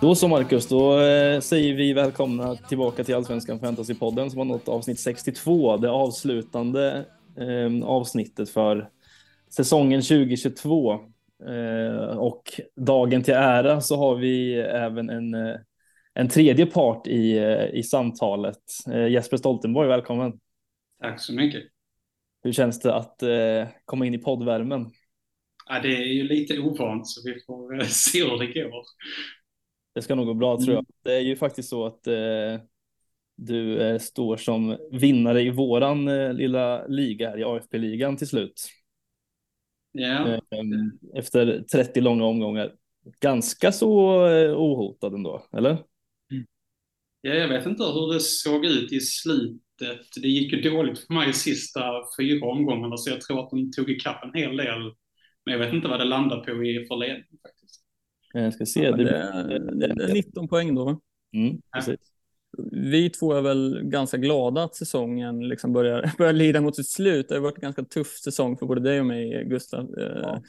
Då så Marcus, då eh, säger vi välkomna tillbaka till Allsvenskan Fantasypodden som har nått avsnitt 62, det avslutande eh, avsnittet för säsongen 2022. Eh, och dagen till ära så har vi även en, eh, en tredje part i, eh, i samtalet. Jesper Stoltenborg, välkommen. Tack så mycket. Hur känns det att komma in i poddvärmen? Ja, det är ju lite ovant så vi får se hur det går. Det ska nog gå bra tror jag. Mm. Det är ju faktiskt så att eh, du eh, står som vinnare i våran eh, lilla liga här i AFP-ligan till slut. Ehm, efter 30 långa omgångar. Ganska så eh, ohotad ändå, eller? Ja, jag vet inte hur det såg ut i slutet. Det gick ju dåligt för mig i sista fyra omgångarna, så jag tror att de tog ikapp en hel del. Men jag vet inte vad det landar på i förledning. Jag ska se. Ja, det, det, det, är 19 poäng då. Mm. Vi två är väl ganska glada att säsongen liksom börjar, börjar lida mot sitt slut. Det har varit en ganska tuff säsong för både dig och mig, Gustav. Ja.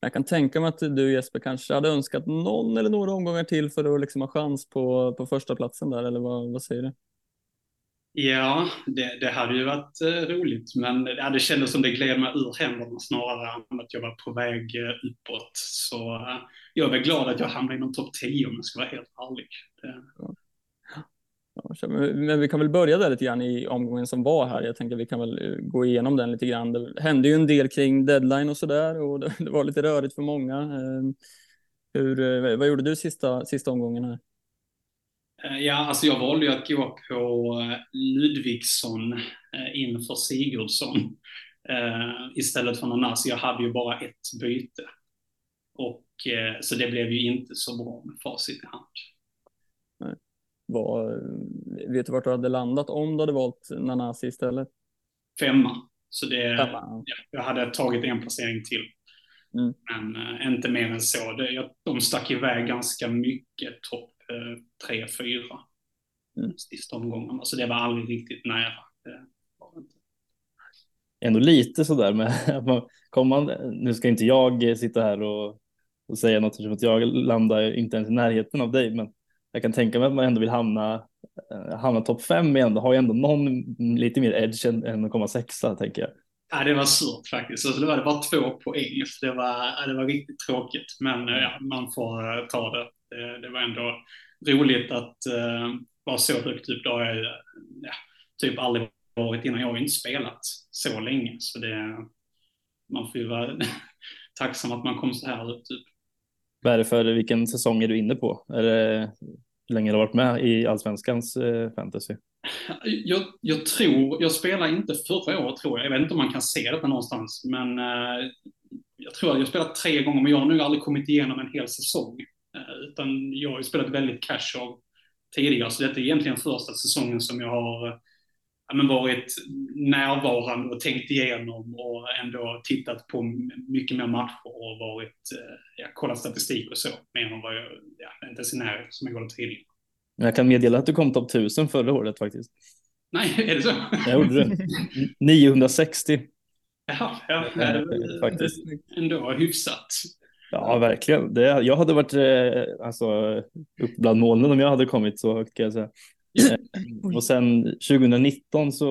Jag kan tänka mig att du Jesper kanske hade önskat någon eller några omgångar till för att liksom ha chans på, på första platsen där, eller vad, vad säger du? Ja, det, det hade ju varit eh, roligt, men ja, det kändes som det gled mig ur händerna snarare än att jag var på väg eh, uppåt. Så eh, jag är väl glad att jag hamnade inom topp 10 om jag ska vara helt ärlig. Det... Ja. Ja, men vi kan väl börja där lite grann i omgången som var här. Jag tänker vi kan väl gå igenom den lite grann. Det hände ju en del kring deadline och så där och det, det var lite rörigt för många. Ehm, hur, vad gjorde du sista, sista omgången här? Ja, alltså jag valde ju att gå på Ludvigsson inför Sigurdsson istället för Nanasi. Jag hade ju bara ett byte. Och, så det blev ju inte så bra med facit i hand. Nej. Var, vet du vart du hade landat om du hade valt Nanasi istället? Femma. Så det, Femma. Ja, jag hade tagit en placering till. Mm. Men äh, inte mer än så. Det, jag, de stack iväg ganska mycket topp tre, fyra mm. sista omgångarna. Så det var aldrig riktigt nära. Ändå lite sådär med att man kommer nu ska inte jag sitta här och, och säga något som att jag landar inte ens i närheten av dig, men jag kan tänka mig att man ändå vill hamna, eh, hamna topp fem igen. Det har ju ändå någon lite mer edge än, än att komma sexa tänker jag. Ja, det var surt faktiskt. Alltså, det var bara två poäng. Så det, var, det var riktigt tråkigt, men ja, man får ta det. Det. det. var ändå roligt att uh, vara så högt upp. Det har jag ja, typ aldrig varit innan. Jag har ju inte spelat så länge, så det, man får ju vara tacksam att man kom så här upp. Typ. Vad är det för, vilken säsong är du inne på? Är det, hur länge har du varit med i allsvenskans eh, fantasy? Jag, jag, tror, jag spelade inte förra året tror jag, jag vet inte om man kan se detta någonstans, men eh, jag tror att jag spelat tre gånger, men jag har nog aldrig kommit igenom en hel säsong. Eh, utan jag har ju spelat väldigt casual tidigare, så detta är egentligen första säsongen som jag har ja, men varit närvarande och tänkt igenom och ändå tittat på mycket mer matcher och varit, eh, ja, kollat statistik och så, mer än vad jag, ja, inte ens i närheten som jag gjorde tidigare. Jag kan meddela att du kom topp 1000 förra året faktiskt. Nej, är det så? Jag gjorde det. 960. Jaha, ja, det är faktiskt. ändå hyfsat. Ja, verkligen. Det, jag hade varit eh, alltså, upp bland molnen om jag hade kommit så högt kan jag säga. Eh, och sen 2019 så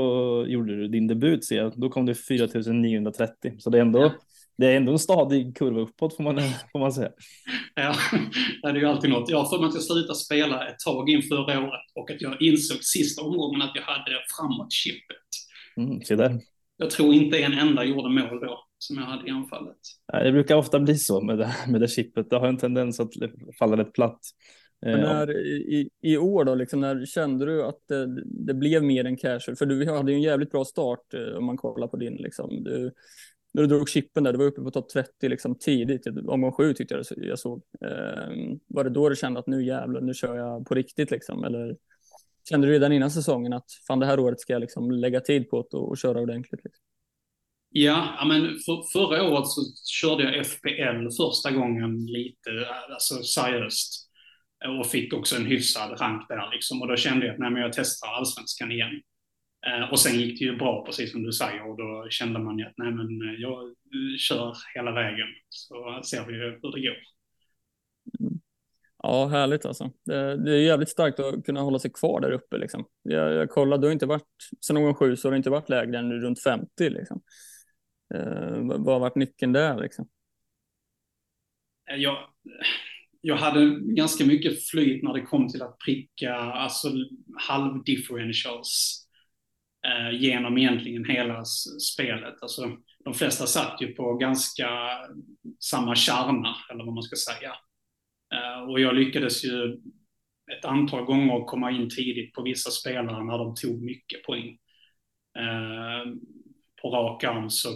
gjorde du din debut, ser jag. Då kom du 4930, så det är ändå, ja. det är ändå en stadig kurva uppåt får man, får man säga. Ja, det är ju alltid något. Jag har för mig att jag slutade spela ett tag in förra året och att jag insåg sista omgången att jag hade framåt-chippet. Mm, se där. Jag tror inte en enda gjorde mål då som jag hade i anfallet. Det brukar ofta bli så med det, med det chippet. Det har en tendens att falla rätt platt. Men eh, när, i, I år då, liksom, när kände du att det, det, blev mer än casual? För du hade ju en jävligt bra start eh, om man kollar på din. Liksom. Du, när du drog chippen där, du var uppe på topp 30 liksom, tidigt. Omgång sju tyckte jag jag såg. Eh, var det då du kände att nu jävlar, nu kör jag på riktigt liksom? Eller kände du redan innan säsongen att fan det här året ska jag liksom lägga tid på och, och köra ordentligt? Liksom? Ja, men för, förra året så körde jag FPL första gången lite, alltså seriöst och fick också en hyfsad rank där liksom. Och då kände jag att nej, men jag testar allsvenskan igen. Eh, och sen gick det ju bra, precis som du säger, och då kände man ju att nej men jag kör hela vägen, så ser vi hur det går. Ja, härligt alltså. Det, det, är jävligt starkt att kunna hålla sig kvar där uppe. Liksom. Jag, jag kollade, du har inte varit, sen någon sju så har det inte varit lägre än runt 50. Liksom. Eh, vad har varit nyckeln där? Liksom? Jag, jag hade ganska mycket flyt när det kom till att pricka alltså, halvdifferentials eh, genom egentligen hela spelet. Alltså, de flesta satt ju på ganska samma kärna, eller vad man ska säga. Eh, och jag lyckades ju ett antal gånger komma in tidigt på vissa spelare när de tog mycket poäng. Eh, på rak arm så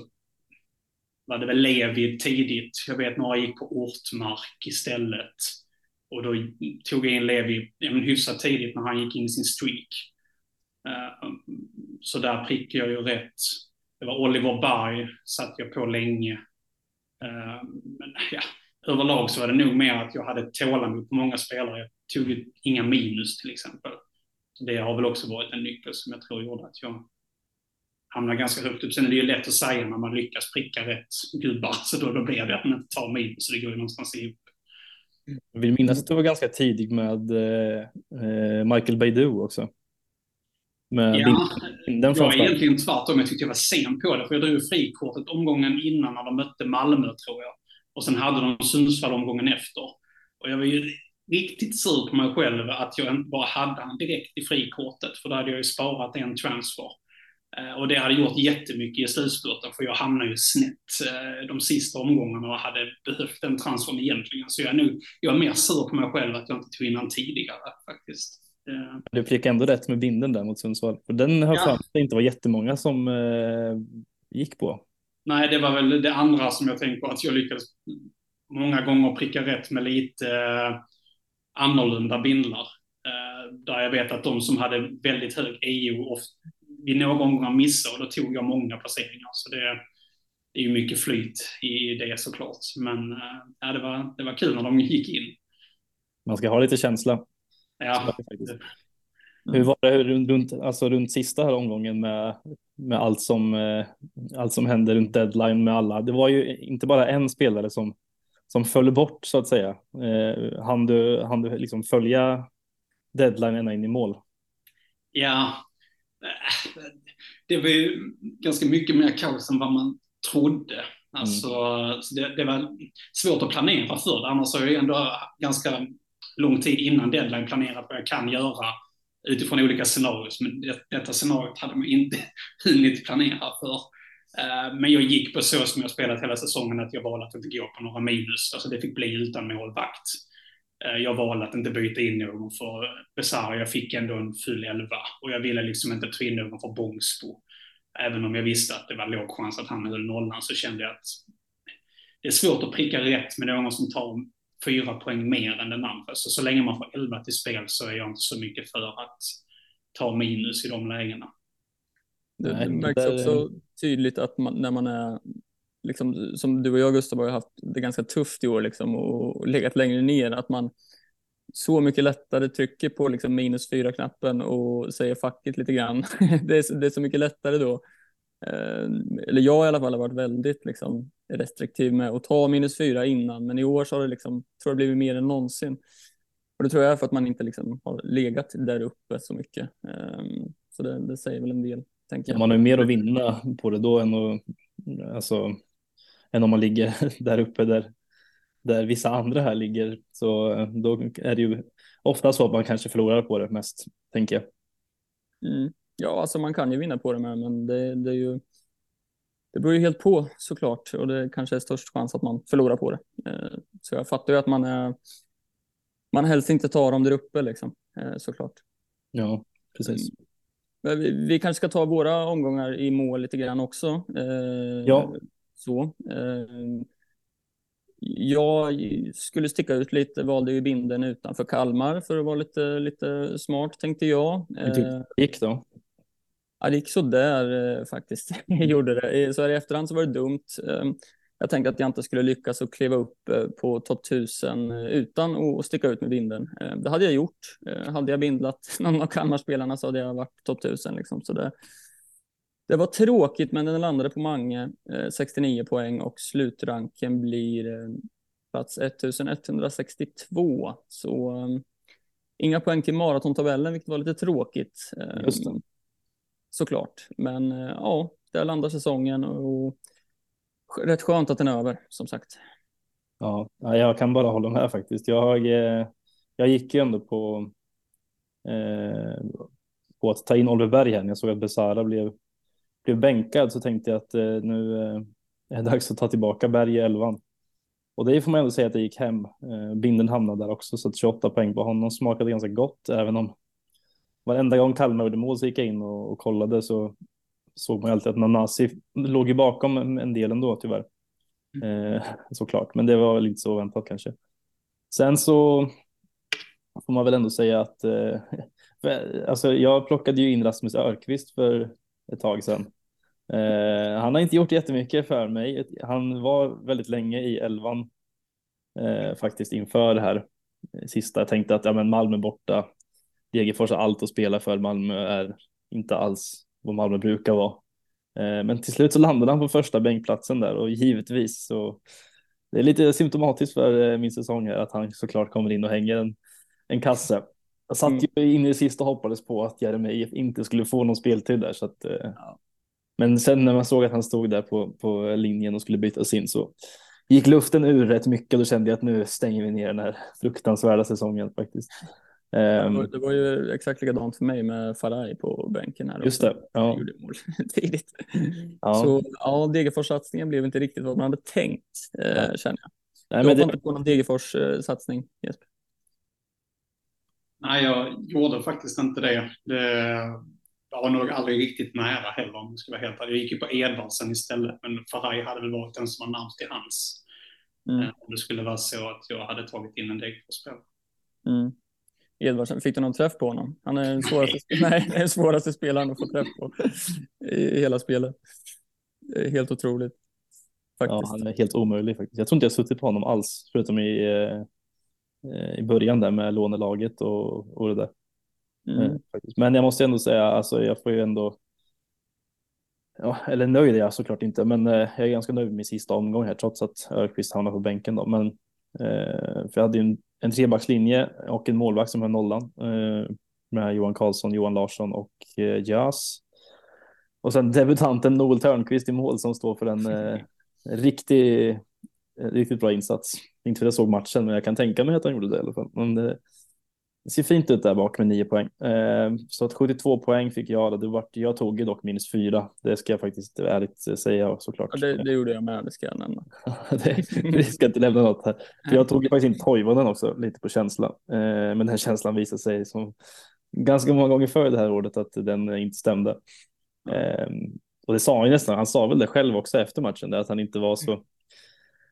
var det väl Levi tidigt. Jag vet några gick på Ortmark istället. Och då tog jag in Levi ja, hyfsat tidigt när han gick in i sin streak. Uh, så där prickade jag ju rätt. Det var Oliver Berg, satt jag på länge. Uh, men ja, överlag så var det nog mer att jag hade tålamod på många spelare. Jag tog ju inga minus till exempel. Så det har väl också varit en nyckel som jag tror gjorde att jag hamnar ganska högt upp. Sen är det ju lätt att säga när man lyckas pricka rätt gubbar, så då, då blir det att man inte tar minus, så det går ju någonstans ihop. Jag vill minnas att du var ganska tidig med eh, Michael Beidou också. Med ja, den jag är egentligen tvärtom. Jag tyckte jag var sen på det, för jag drog frikortet omgången innan när de mötte Malmö, tror jag. Och sen hade de Sundsvall omgången efter. Och jag var ju riktigt sur på mig själv att jag inte bara hade han direkt i frikortet, för då hade jag ju sparat en transfer. Eh, och det hade gjort jättemycket i slutspurten, för jag hamnade ju snett eh, de sista omgångarna och hade behövt den transform egentligen. Så jag är, nu, jag är mer sur på mig själv att jag inte tog in den tidigare faktiskt. Eh. Du fick ändå rätt med binden där mot Sundsvall. För den har ja. det inte var jättemånga som eh, gick på. Nej, det var väl det andra som jag tänkte på, att jag lyckades många gånger pricka rätt med lite eh, annorlunda bindlar. Eh, där jag vet att de som hade väldigt hög EU ofta vid några gånger missade och då tog jag många placeringar. Så det, det är ju mycket flyt i det såklart. Men eh, ja, det, var, det var kul när de gick in. Man ska ha lite känsla. Ja. Hur var det runt, alltså runt sista här omgången med, med allt, som, eh, allt som hände runt deadline med alla? Det var ju inte bara en spelare som, som föll bort så att säga. Eh, hann du, hann du liksom följa deadline ända in i mål? Ja, det var ju ganska mycket mer kaos än vad man trodde. Alltså, mm. det, det, var svårt att planera för det. Annars har jag ändå ganska lång tid innan deadline planerat vad jag kan göra utifrån olika scenarier. Men det, detta scenariot hade man inte hunnit planera för. Eh, men jag gick på så som jag spelat hela säsongen, att jag valde att inte gå på några minus. Alltså det fick bli utan målvakt. Eh, jag valde att inte byta in någon för Besara. Jag fick ändå en full elva och jag ville liksom inte ta in någon för Bångsbo. Även om jag visste att det var låg chans att han höll nollan så kände jag att det är svårt att pricka rätt med någon som tar fyra poäng mer än den andra. Så, så länge man får elva till spel så är jag inte så mycket för att ta minus i de lägena. Det, det märks också tydligt att man, när man är liksom, som du och jag Gustav har haft det ganska tufft i år liksom, och legat längre ner, att man så mycket lättare trycker på liksom, minus fyra-knappen och säger facket lite grann. det, är, det är så mycket lättare då. Eh, eller jag i alla fall har varit väldigt liksom, restriktiv med att ta minus fyra innan, men i år så har det liksom, tror jag blivit mer än någonsin. Och det tror jag är för att man inte liksom har legat där uppe så mycket. Um, så det, det, säger väl en del. Tänker jag. Man har ju mer att vinna på det då än att alltså, än om man ligger där uppe där, där vissa andra här ligger. Så eh, då är det ju ofta så att man kanske förlorar på det mest, tänker jag. Mm. Ja, alltså man kan ju vinna på det med, men det, det är ju det beror ju helt på såklart och det kanske är störst chans att man förlorar på det. Eh, så jag fattar ju att man är man helst inte tar dem där uppe liksom, eh, såklart. Ja, precis. Mm. Vi, vi, kanske ska ta våra omgångar i mål lite grann också. Ja. Så. Eh, jag skulle sticka ut lite, valde ju binden utanför Kalmar för att vara lite, lite smart tänkte jag. Hur det gick då? Ja, det gick sådär eh, faktiskt. Jag gjorde det. Så här i efterhand så var det dumt. jag tänkte att jag inte skulle lyckas att kliva upp eh, på topp 1000 utan att sticka ut med vinden. Det hade jag gjort. Hade jag bindlat någon av Kalmarspelarna så hade jag varit topp 1000 liksom. Så det, det var tråkigt, men den landade på Mange, 69 poäng och slutranken blir plats 1162. Så inga poäng till maratontabellen, vilket var lite tråkigt. Just det. Såklart, men ja, där landar säsongen och rätt skönt att den är över, som sagt. Ja, jag kan bara hålla med faktiskt. Jag, eh, jag gick ju ändå på, eh, på att ta in Oliver Berg här när jag såg att Besara blev, blev bänkad så tänkte jag att eh, nu eh, är det dags att ta tillbaka Berg i elvan. Och det får man ändå säga att det gick hem. Eh, binden hamnade där också så att 28 poäng på honom smakade ganska gott även om varenda gång Kalmar gjorde mål så gick jag in och, och kollade så såg man alltid att Nanasi låg ju bakom en del ändå tyvärr. Mm. Eh, såklart, men det var väl inte så väntat kanske. Sen så får man väl ändå säga att eh, alltså jag plockade ju in Rasmus Örqvist för ett tag sedan. Eh, han har inte gjort jättemycket för mig. Han var väldigt länge i elvan eh, faktiskt inför det här sista. Jag tänkte att ja, men Malmö borta. Degerfors har allt att spela för. Malmö är inte alls vad Malmö brukar vara. Eh, men till slut så landade han på första bänkplatsen där och givetvis så det är lite symptomatiskt för eh, min säsong här att han såklart kommer in och hänger en, en kasse. Jag satt mm. ju in i det sista och hoppades på att Jeremejeff inte skulle få någon speltid där så att. Eh, ja. Men sen när man såg att han stod där på, på linjen och skulle bytas in så gick luften ur rätt mycket och då kände jag att nu stänger vi ner den här fruktansvärda säsongen faktiskt. Um, det, var, ju exakt likadant för mig med Faraj på bänken här. Just det. Ja. Gjorde mål tidigt. Ja. Så ja, Degerfors-satsningen blev inte riktigt vad man hade tänkt, eh, känner jag. Nej, men det... inte på någon Degerfors-satsning, Jesper? Nej, jag gjorde faktiskt inte det. det jag var nog aldrig riktigt nära heller om jag ska vara helt. Jag gick ju på Edvardsen istället, men Faraj hade väl varit den som var närmast till hans. Mm. Eh, om det skulle vara så att jag hade tagit in en Degerfors-spelare. Mm. Edvardsen, fick du någon träff på honom? Han är den svåraste, nej, den svåraste spelaren att få träff på i hela spelet. Helt otroligt. Faktiskt. Ja, han är helt omöjlig faktiskt. Jag tror inte jag suttit på honom alls, förutom i, eh, i början där med lånelaget och, och det där. Mm. Eh, men jag måste ändå säga, alltså jag får ju ändå Ja, eller nöjd är jag såklart inte, men eh, jag är ganska nöjd med min sista omgång här trots att Örqvist hamnar på bänken då. Men eh, för jag hade ju en en trebackslinje och en målvakt som har nollan eh, med Johan Karlsson, Johan Larsson och eh, Jös. Och sen debutanten Noel Törnqvist i mål som står för en eh, riktig, eh, riktigt bra insats. Inte för att jag såg matchen, men jag kan tänka mig att han gjorde det i alla fall. Men det, det ser fint ut där bak med nio poäng. Eh, så att 72 poäng fick jag. Det var, jag tog ju dock minus fyra. Det ska jag faktiskt ärligt säga såklart. Ja, det, det gjorde jag med, det ska jag nämna. Vi ska inte lämna något här. För jag tog ju faktiskt in Toivonen också, lite på känsla. Eh, men den känslan visade sig som ganska många gånger förr det här året att den inte stämde. Eh, och det sa han ju nästan, han sa väl det själv också efter matchen, där, att han inte var så,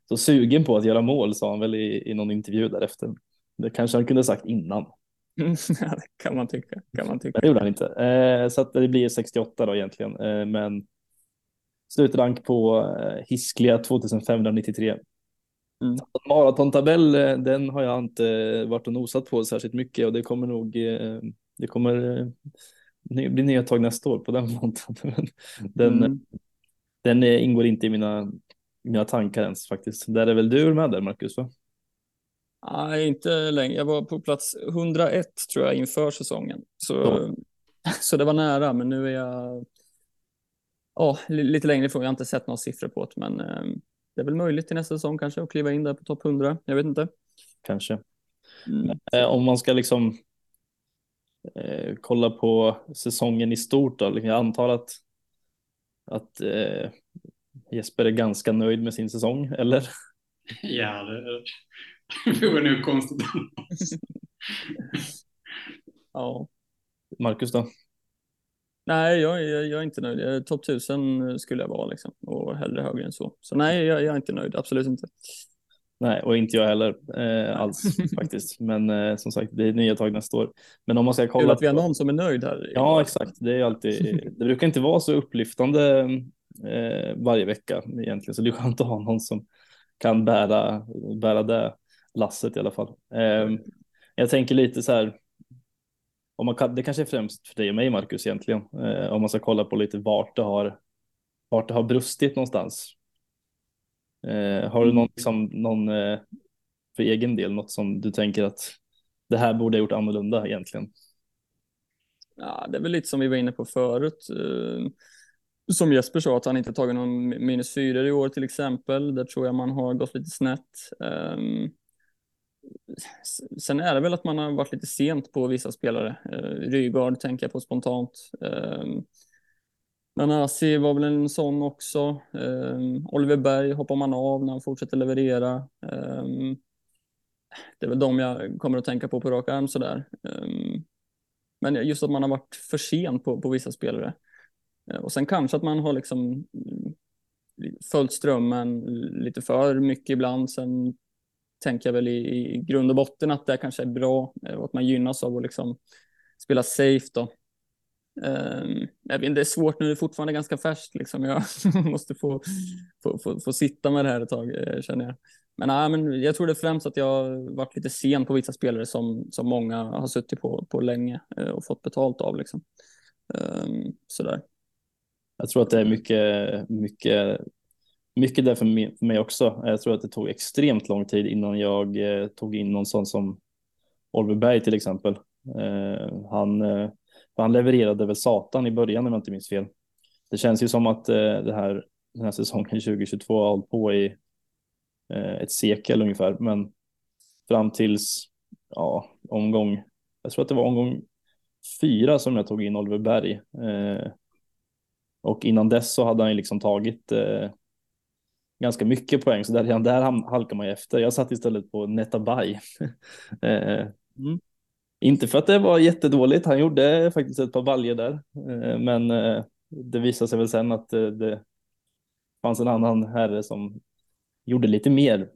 så sugen på att göra mål, sa han väl i, i någon intervju därefter. Det kanske han kunde sagt innan. ja, det kan man tycka. Kan man tycka. det gjorde han inte. Eh, så att det blir 68 då egentligen. Eh, men slutrank på eh, hiskliga 2593. Mm. Maratontabell, eh, den har jag inte varit och nosat på särskilt mycket och det kommer nog, eh, det kommer eh, bli nya tag nästa år på den fronten. den, mm. den ingår inte i mina, mina tankar ens faktiskt. Där är väl du med där Marcus? Va? Nej, inte länge. Jag var på plats 101 tror jag inför säsongen. Så, ja. så det var nära, men nu är jag oh, lite längre ifrån. Jag har inte sett några siffror på det, men eh, det är väl möjligt till nästa säsong kanske att kliva in där på topp 100. Jag vet inte. Kanske. Mm. Eh, om man ska liksom eh, kolla på säsongen i stort då. Jag antar att, att eh, Jesper är ganska nöjd med sin säsong, eller? Ja, det, det vore nog konstigt Ja. Marcus då? Nej, jag, jag, jag är inte nöjd. Topp 1000 skulle jag vara liksom och hellre högre än så. Så nej, jag, jag, är inte nöjd. Absolut inte. Nej, och inte jag heller eh, alls faktiskt. Men eh, som sagt, det är nya tag nästa år. Men om man ska kolla. Kul att vi har någon som är nöjd här. Ja, exakt. Det är alltid. Det brukar inte vara så upplyftande eh, varje vecka egentligen, så det är skönt att ha någon som kan bära bära det lasset i alla fall. Eh, jag tänker lite så här. Om man kan, det kanske är främst för dig och mig, Marcus, egentligen. Eh, om man ska kolla på lite vart det har vart det har brustit någonstans. Eh, har du någon, liksom, någon eh, för egen del, något som du tänker att det här borde ha gjort annorlunda egentligen? Ja, det är väl lite som vi var inne på förut. Eh, som Jesper sa, att han inte tagit någon minus fyra i år till exempel. Där tror jag man har gått lite snett. Um, sen är det väl att man har varit lite sent på vissa spelare. Rygaard tänker jag på spontant. Nanasi var väl en sån också. Um, Oliver Berg hoppar man av när han fortsätter leverera. Um, det är väl de jag kommer att tänka på på rak arm sådär. Um, men just att man har varit för sen på, på vissa spelare. Uh, och sen kanske att man har liksom mm, följt strömmen lite för mycket ibland. Sen tänker jag väl i, i grund och botten att det kanske är bra eh, och att man gynnas av att liksom spela safe då. Um, jag vet, det är svårt nu, det är fortfarande ganska färskt. Liksom. Jag måste få, få, få, få, sitta med det här ett tag, eh, känner jag. Men, nej, men jag tror det är främst att jag har varit lite sen på vissa spelare som, som många har suttit på, på länge eh, och fått betalt av. Liksom. Um, sådär. Jag tror att det är mycket, mycket, mycket där för mig, för mig också. Jag tror att det tog extremt lång tid innan jag eh, tog in någon sån som Oliver Berg till exempel. Uh, han för han levererade väl satan i början om jag inte minns fel. Det känns ju som att eh, det här, den här säsongen 2022 har hållit på i eh, ett sekel ungefär. Men fram tills ja, omgång, jag tror att det var omgång fyra som jag tog in Oliver Berg. Eh, och innan dess så hade han ju liksom tagit eh, ganska mycket poäng, så där, där halkar man ju efter. Jag satt istället på Netabay. eh, mm. Inte för att det var jättedåligt, han gjorde faktiskt ett par baljer där, eh, men eh, det visade sig väl sen att eh, det fanns en annan herre som gjorde lite mer.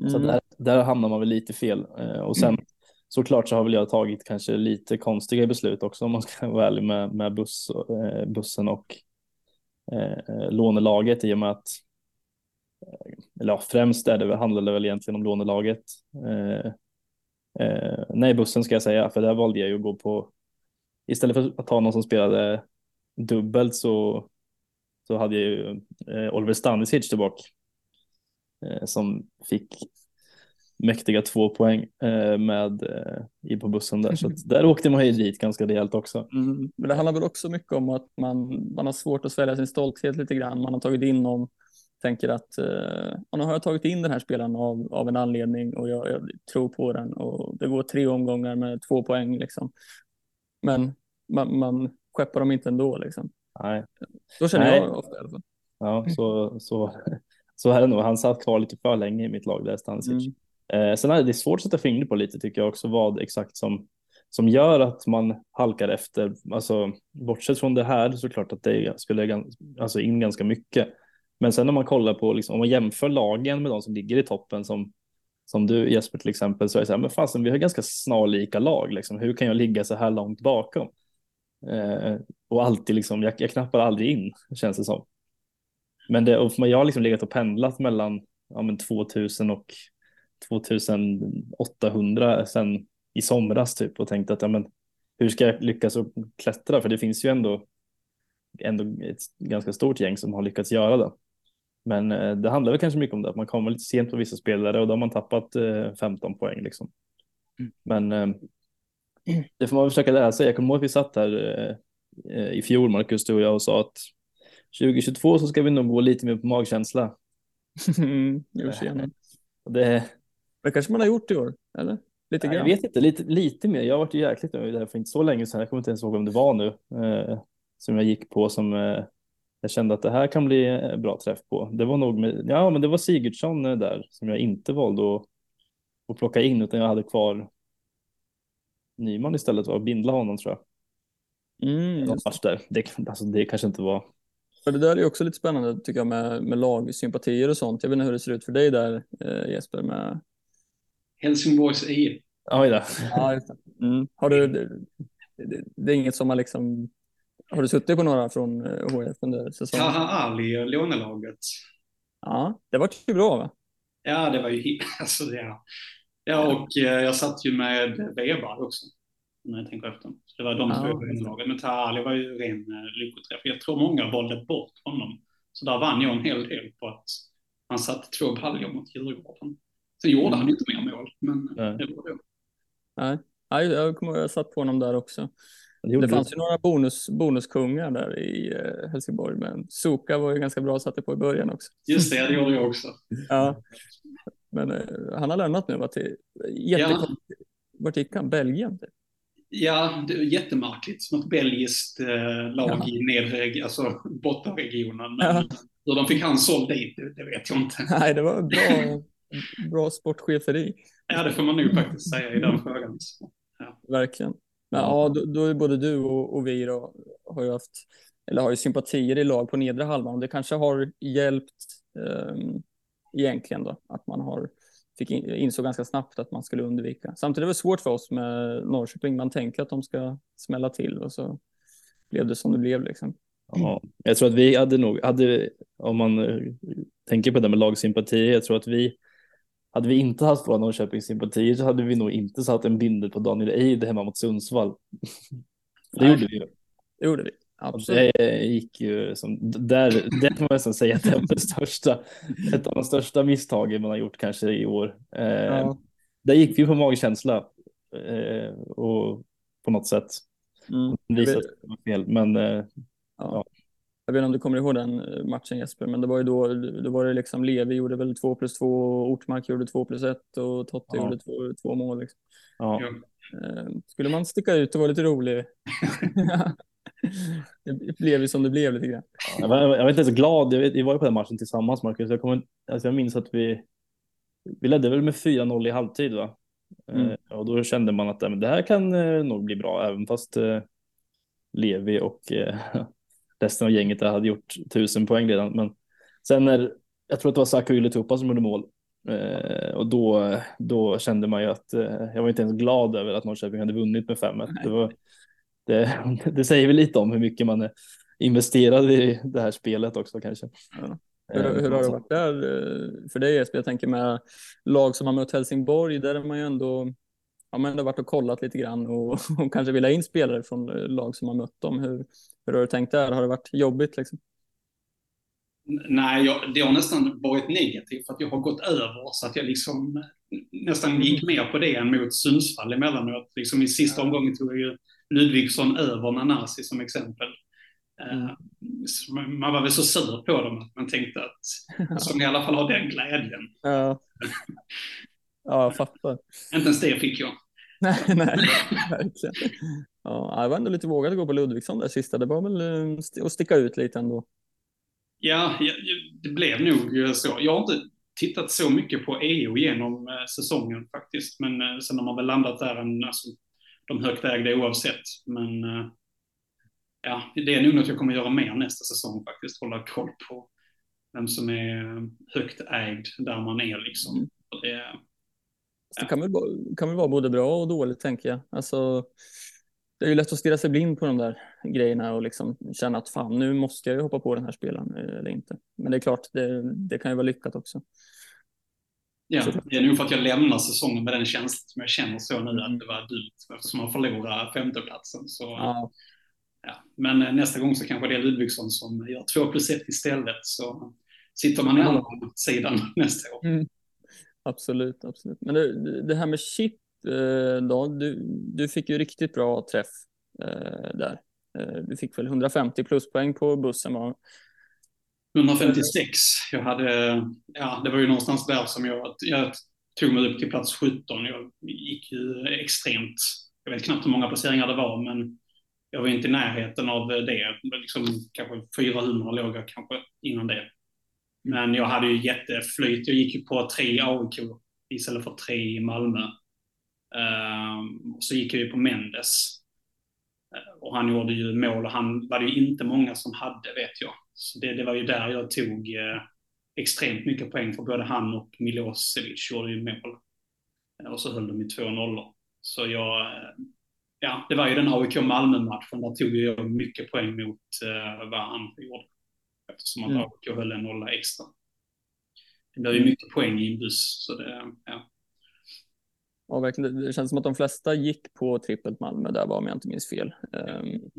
Mm. Så där, där hamnar man väl lite fel. Och sen mm. såklart så har väl jag tagit kanske lite konstiga beslut också om man ska vara ärlig med, med buss, bussen och eh, lånelaget i och med att eller ja, främst är det, handlar det väl egentligen om lånelaget. Eh, Eh, nej, bussen ska jag säga, för där valde jag ju att gå på, istället för att ta någon som spelade dubbelt så, så hade jag ju eh, Oliver Stanisic tillbaka eh, som fick mäktiga två poäng eh, med eh, i på bussen där. Så där åkte man ju dit ganska rejält också. Mm. Men det handlar väl också mycket om att man, man har svårt att svälja sin stolthet lite grann. Man har tagit in någon tänker att eh, nu har jag tagit in den här spelaren av, av en anledning och jag, jag, tror på den och det går tre omgångar med två poäng liksom. Men man, man skeppar dem inte ändå liksom. Nej. Så känner Nej. jag ofta i alla fall. Ja, så, så, så är det nog. Han satt kvar lite för länge i mitt lag där, Stanisic. Mm. Eh, sen är det svårt att sätta fingret på lite tycker jag också vad exakt som som gör att man halkar efter. Alltså bortsett från det här så klart att det spelar alltså in ganska mycket. Men sen om man kollar på, liksom, om man jämför lagen med de som ligger i toppen som, som du Jesper till exempel, så är det så här, men fasen vi har ganska snarlika lag, liksom. hur kan jag ligga så här långt bakom? Eh, och alltid liksom, jag, jag knappar aldrig in, känns det som. Men det, och jag har liksom legat och pendlat mellan ja, men 2000 och 2800 sen i somras typ och tänkt att ja, men, hur ska jag lyckas att klättra? För det finns ju ändå, ändå ett ganska stort gäng som har lyckats göra det. Men eh, det handlar väl kanske mycket om det, att man kommer lite sent på vissa spelare och då har man tappat 15 eh, poäng liksom. Mm. Men eh, det får man försöka lära sig. Jag kommer ihåg att vi satt här i fjol, Marcus, du och jag, och sa att 2022 så ska vi nog gå lite mer på magkänsla. Mm, det... det kanske man har gjort i år, eller? Lite grann. Jag vet inte, lite, lite mer. Jag har varit jäkligt nöjd där för inte så länge sedan. Jag kommer inte ens ihåg om det var nu eh, som jag gick på som eh, jag kände att det här kan bli bra träff på. Det var nog med, ja, men det var Sigurdsson där som jag inte valde att, att plocka in utan jag hade kvar Nyman istället och bindla honom tror jag. Mm, där. Det, alltså, det kanske inte var För det där är också lite spännande tycker jag med, med lagsympatier och sånt. Jag vet inte hur det ser ut för dig där eh, Jesper med Helsingborgs IF. Oj då. Ja, just det. Mm. Har du, det, det, det är inget som har liksom, har du suttit på några från HF under säsongen? Taha Ali, lånelaget. Ja, det var ju bra va? Ja, det var ju alltså det. Ja, och eh, jag satt ju med Weber också. När jag tänker efter. Så det var de två Ja. i lånelaget. Men Taha Ali var ju ren eh, lyckoträff. Jag tror många valde bort honom. Så där vann jag en hel del på att han satte två baljor mot Djurgården. Sen gjorde han inte mer mål, men Nej. det var det. Nej, jag kommer ihåg, jag satt på honom där också. Det Det fanns ju några bonus, bonuskungar där i eh, Helsingborg, men Soka var ju ganska bra att sätta på i början också. Just det, det gjorde jag också. Ja. Men eh, han har lämnat nu, va, till jättekonstigt. Vart gick han? Belgien? typ? Ja, det är jättemärkligt. Något belgiskt eh, lag Ja. i nedre, alltså bottenregionen. Men Ja. hur de fick han såld dit, det, det vet jag inte. Nej, det var bra, bra sportcheferi, Ja, det får man nog faktiskt säga i den frågan. Så, verkligen. Men ja, då, då är både du och, och vi då, har ju haft, eller har ju sympatier i lag på nedre halvan det kanske har hjälpt um, egentligen då, att man har fick in, insåg ganska snabbt att man skulle undvika. Samtidigt är det svårt för oss med Norrköping. Man tänker att de ska smälla till och så blev det som det blev liksom. Ja, jag tror att vi hade nog, hade, om man eh, tänker på det med lagsympatier, jag tror att vi, hade vi inte haft våra Norrköpingssympatier så hade vi nog inte satt en bindel på Daniel Eid hemma mot Sundsvall. Det Nej. gjorde vi. Det gjorde vi. Och Absolut. det gick ju som, där, det kan man nästan säga att det var det största, ett av de största misstagen man har gjort kanske i år. Eh, Ja. Där gick vi på magkänsla eh, och på något sätt Mm. visat fel. Men eh, Ja. Jag vet inte om du kommer ihåg den eh, matchen Jesper, men det var ju då, då var det liksom Levi gjorde väl två plus två, Ortmark gjorde två plus ett och Totte Ja. gjorde två, två mål. Liksom. ja. Eh, Skulle man sticka ut och vara lite rolig? det blev ju som det blev lite grann. jag, var, jag var inte så glad. Jag vet, vi var ju på den matchen tillsammans Marcus. Jag, kommer, alltså jag minns att vi, vi ledde väl med 4-0 i halvtid va? Mm. Eh, och då kände man att men det här kan nog bli bra även fast Levi och resten av gänget hade gjort tusen poäng redan. Men sen när jag tror att det var Saku Ylätupa som gjorde mål eh, och då, då kände man ju att eh, jag var inte ens glad över att Norrköping hade vunnit med 5-1. Det, det, det säger väl lite om hur mycket man är investerad i det här spelet också kanske. Ja. Eh, Hur, hur har det varit där eh, för dig Jesper? Jag tänker med lag som har mött Helsingborg, där är man ju ändå Ja, men har varit och kollat lite grann och, och kanske vill ha in spelare från eh, lag som har mött dem. Hur, hur har du tänkt där? Har det varit jobbigt liksom? Nej, jag, det har nästan varit negativt för att jag har gått över så att jag liksom nästan gick mer på det än mot Sundsvall emellanåt. Liksom I sista omgången tog jag ju Ludvigsson över Nanasi som exempel. Eh, så man- var väl så sur på dem att man tänkte att som i alla fall har den glädjen. Ja, ja jag fattar. Inte ens det fick jag. Nej, nej, verkligen. Ja, jag var ändå lite vågad att gå på Ludvigsson där sista. Det var väl eh, att sticka ut lite ändå. Ja, det blev nog så. Jag har inte tittat så mycket på EU genom eh, säsongen faktiskt. Men eh, sen har man väl landat där, en, alltså, de högt ägda oavsett. Men eh, ja, det är nog något jag kommer göra mer nästa säsong faktiskt. Hålla koll på vem som är eh, högt ägd där man är liksom. Och det, Det kan väl, kan väl vara både bra och dåligt tänker jag. Alltså, det är ju lätt att stirra sig blind på de där grejerna och liksom känna att fan, nu måste jag ju hoppa på den här spelaren eh, eller inte. Men det är klart, det, det kan ju vara lyckat också. ja, Såklart. det är nog för att jag lämnar säsongen med den känslan som jag känner så nu Mm. att det var dumt eftersom man förlorar femteplatsen. Så, Ja, Ja, men eh, nästa gång så kanske det är Ludvigsson som gör två plus ett istället. Så sitter man i andra sidan nästa år absolut, absolut. Men det, det här med chip eh, då, du, du fick ju riktigt bra träff eh, där. Eh, du fick väl 150 pluspoäng på bussen va? 156. Jag hade, ja, det var ju någonstans där som jag, jag tog mig upp till plats 17. Jag gick ju extremt, jag vet knappt hur många placeringar det var, men jag var inte i närheten av det. Liksom, kanske 400 låg jag kanske innan det. Mm. Men jag hade ju jätteflyt. Jag gick ju på tre AIK istället för tre i Malmö. Ehm, och så gick jag ju på Mendes. Eh, och han gjorde ju mål och han var det ju inte många som hade vet jag. Så det, det var ju där jag tog eh, extremt mycket poäng för både han och Milosevic gjorde ju mål. Eh, och så höll de i 2-0. Så jag, eh, ja, det var ju den AIK Malmö-matchen, där tog jag mycket poäng mot eh, vad han gjorde. Eftersom att mm. AIK höll en nolla extra. Det blev ju mm. mycket poäng i en buss, så det, ja. Ja, verkligen. Det känns som att de flesta gick på trippelt Malmö där var om jag inte minns fel. Um,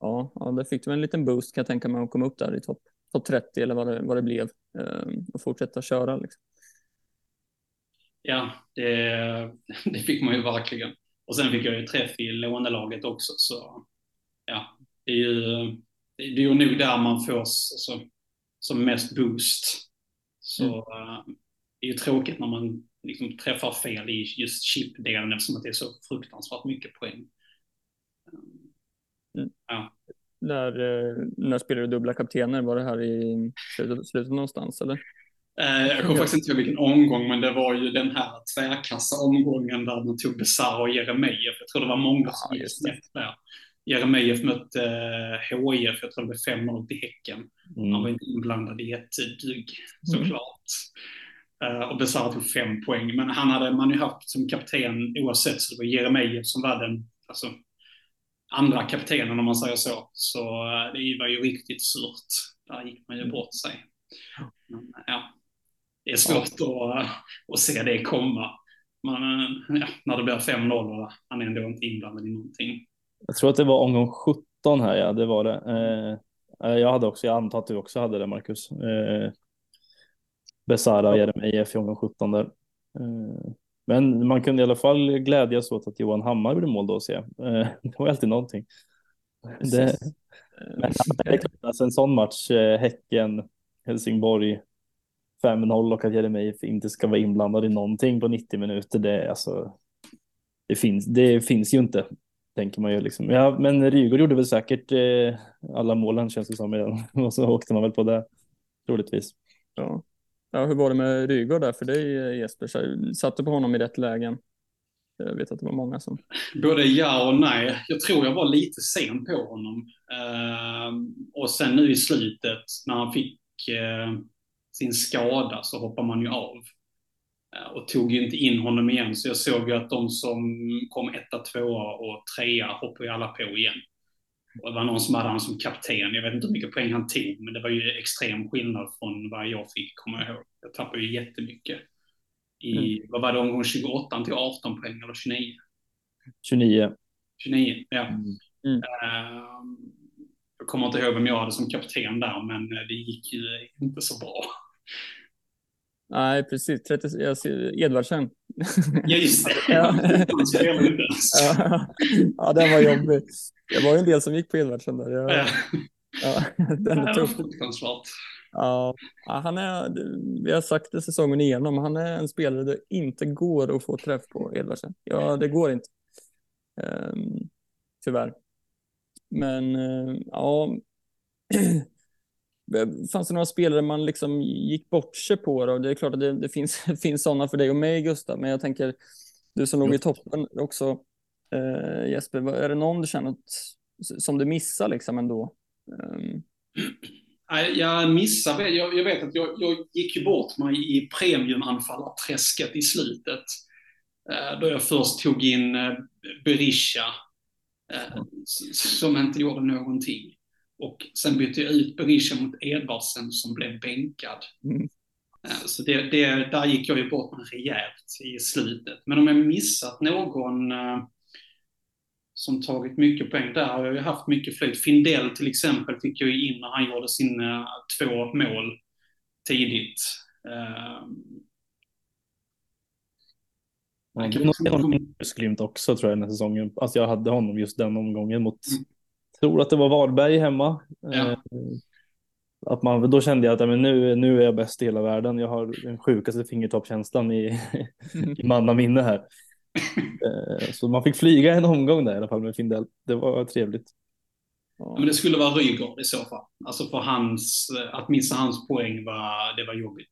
ja, ja, det fick du en liten boost kan jag tänka mig att komma upp där i topp top 30 eller vad det, vad det blev um, och fortsätta köra. Liksom. Ja, det, det fick man ju verkligen. Och sen fick jag ju träff i lånelaget också, så ja, det är ju, det är ju nog där man får alltså, som mest boost. Så mm. uh, det är ju tråkigt när man liksom träffar fel i just chip-delen eftersom att det är så fruktansvärt mycket poäng. Mm. Ja. När, eh, när spelade du dubbla kaptener? Var det här i slutet, slutet någonstans eller? Eh, jag kommer faktiskt inte ihåg vilken omgång, men det var ju den här tvärkassa omgången där man tog Besara och Jeremejeff. Jag tror det var många som gick snett där. Jeremejeff mötte HIF, jag tror det blev 5-0 till Häcken. Mm. Han var inte inblandad i ett dugg, såklart. Mm. Uh, och Besara tog fem poäng. Men han hade man ju haft som kapten oavsett, så det var Jeremejeff som var den alltså, andra kaptenen om man säger så. Så uh, det var ju riktigt surt. Där gick man ju mm. bort sig. Men, ja, det är svårt ja. att, att se det komma. Men, ja, när det blir 5-0 och han är ändå inte inblandad i någonting. Jag tror att det var omgång 17 här, ja, det var det. Eh, jag hade också, jag antar att du också hade det, Marcus. Eh, Besara och Jeremejeff i omgång 17 där. Eh, men man kunde i alla fall glädjas åt att Johan Hammar blev mål då och se. Eh, det var alltid någonting. Det, men alltså en sån match, eh, Häcken, Helsingborg, 5-0 och att Jeremejeff inte ska vara inblandad i någonting på 90 minuter, det, alltså, det, finns, det finns ju inte, tänker man ju. Liksom. Ja, men Rygaard gjorde väl säkert eh, alla målen känns det som, och så åkte man väl på det, troligtvis. Ja. Ja, hur var det med Rygaard där för dig Jesper? Satt du på honom i rätt lägen? Jag vet att det var många som... Både ja och nej. Jag tror jag var lite sen på honom. Uh, och sen nu i slutet när han fick uh, sin skada så hoppar man ju av. Uh, och tog ju inte in honom igen. Så jag såg ju att de som kom etta, tvåa och trea hoppade ju alla på igen. Och det var någon som hade han som kapten. Jag vet inte hur mycket poäng han tog, men det var ju extrem skillnad från vad jag fick, kommer jag ihåg. Jag tappade ju jättemycket. I, mm. vad var det, omgång 28 till 18 poäng eller 29? 29. 29, ja. Mm. Mm. Uh, jag kommer inte ihåg vem jag hade som kapten där, men det gick ju inte så bra. Nej, precis. 30, jag ser, Edvardsen. Ja, just det. ja. ja. ja, den var jobbig. Det var ju en del som gick på Edvardsen där. Jag, ja. ja, den är tuff. Ja, han är, vi har sagt det säsongen igenom, han är en spelare det inte går att få träff på Edvardsen. Ja, det går inte. Um, tyvärr. Men uh, ja, fanns det några spelare man liksom gick bort sig på då? Det är klart att det, det finns, finns sådana för dig och mig Gustav, men jag tänker du som låg i toppen också uh, Jesper, är det någon du känner att, som du missar liksom ändå? Um, jag missade, jag, jag vet att jag, jag, gick bort mig i premiumanfallarträsket i slutet. Eh, då jag först tog in eh, Berisha, eh, som inte gjorde någonting. Och sen bytte jag ut Berisha mot Edvardsen som blev bänkad. Mm. Så det, det, där gick jag ju bort mig rejält i slutet. Men om jag missat någon som tagit mycket poäng. Där har jag ju haft mycket flyt. Findell till exempel fick jag ju in när han gjorde sina två mål tidigt. Uh, Ja, det är någon glimt också tror jag den här säsongen. Alltså jag hade honom just den omgången mot, mm. Tror att det var Varberg hemma. Ja. Eh, att man, då kände jag att men nu, nu är jag bäst i hela världen. Jag har den sjukaste fingertoppkänslan i, i mannaminne här. Eh, så man fick flyga en omgång där i alla fall med Findell. Det var trevligt. Ja, men det skulle vara Rygaard i så fall. Alltså för hans, att missa hans poäng var, det var jobbigt.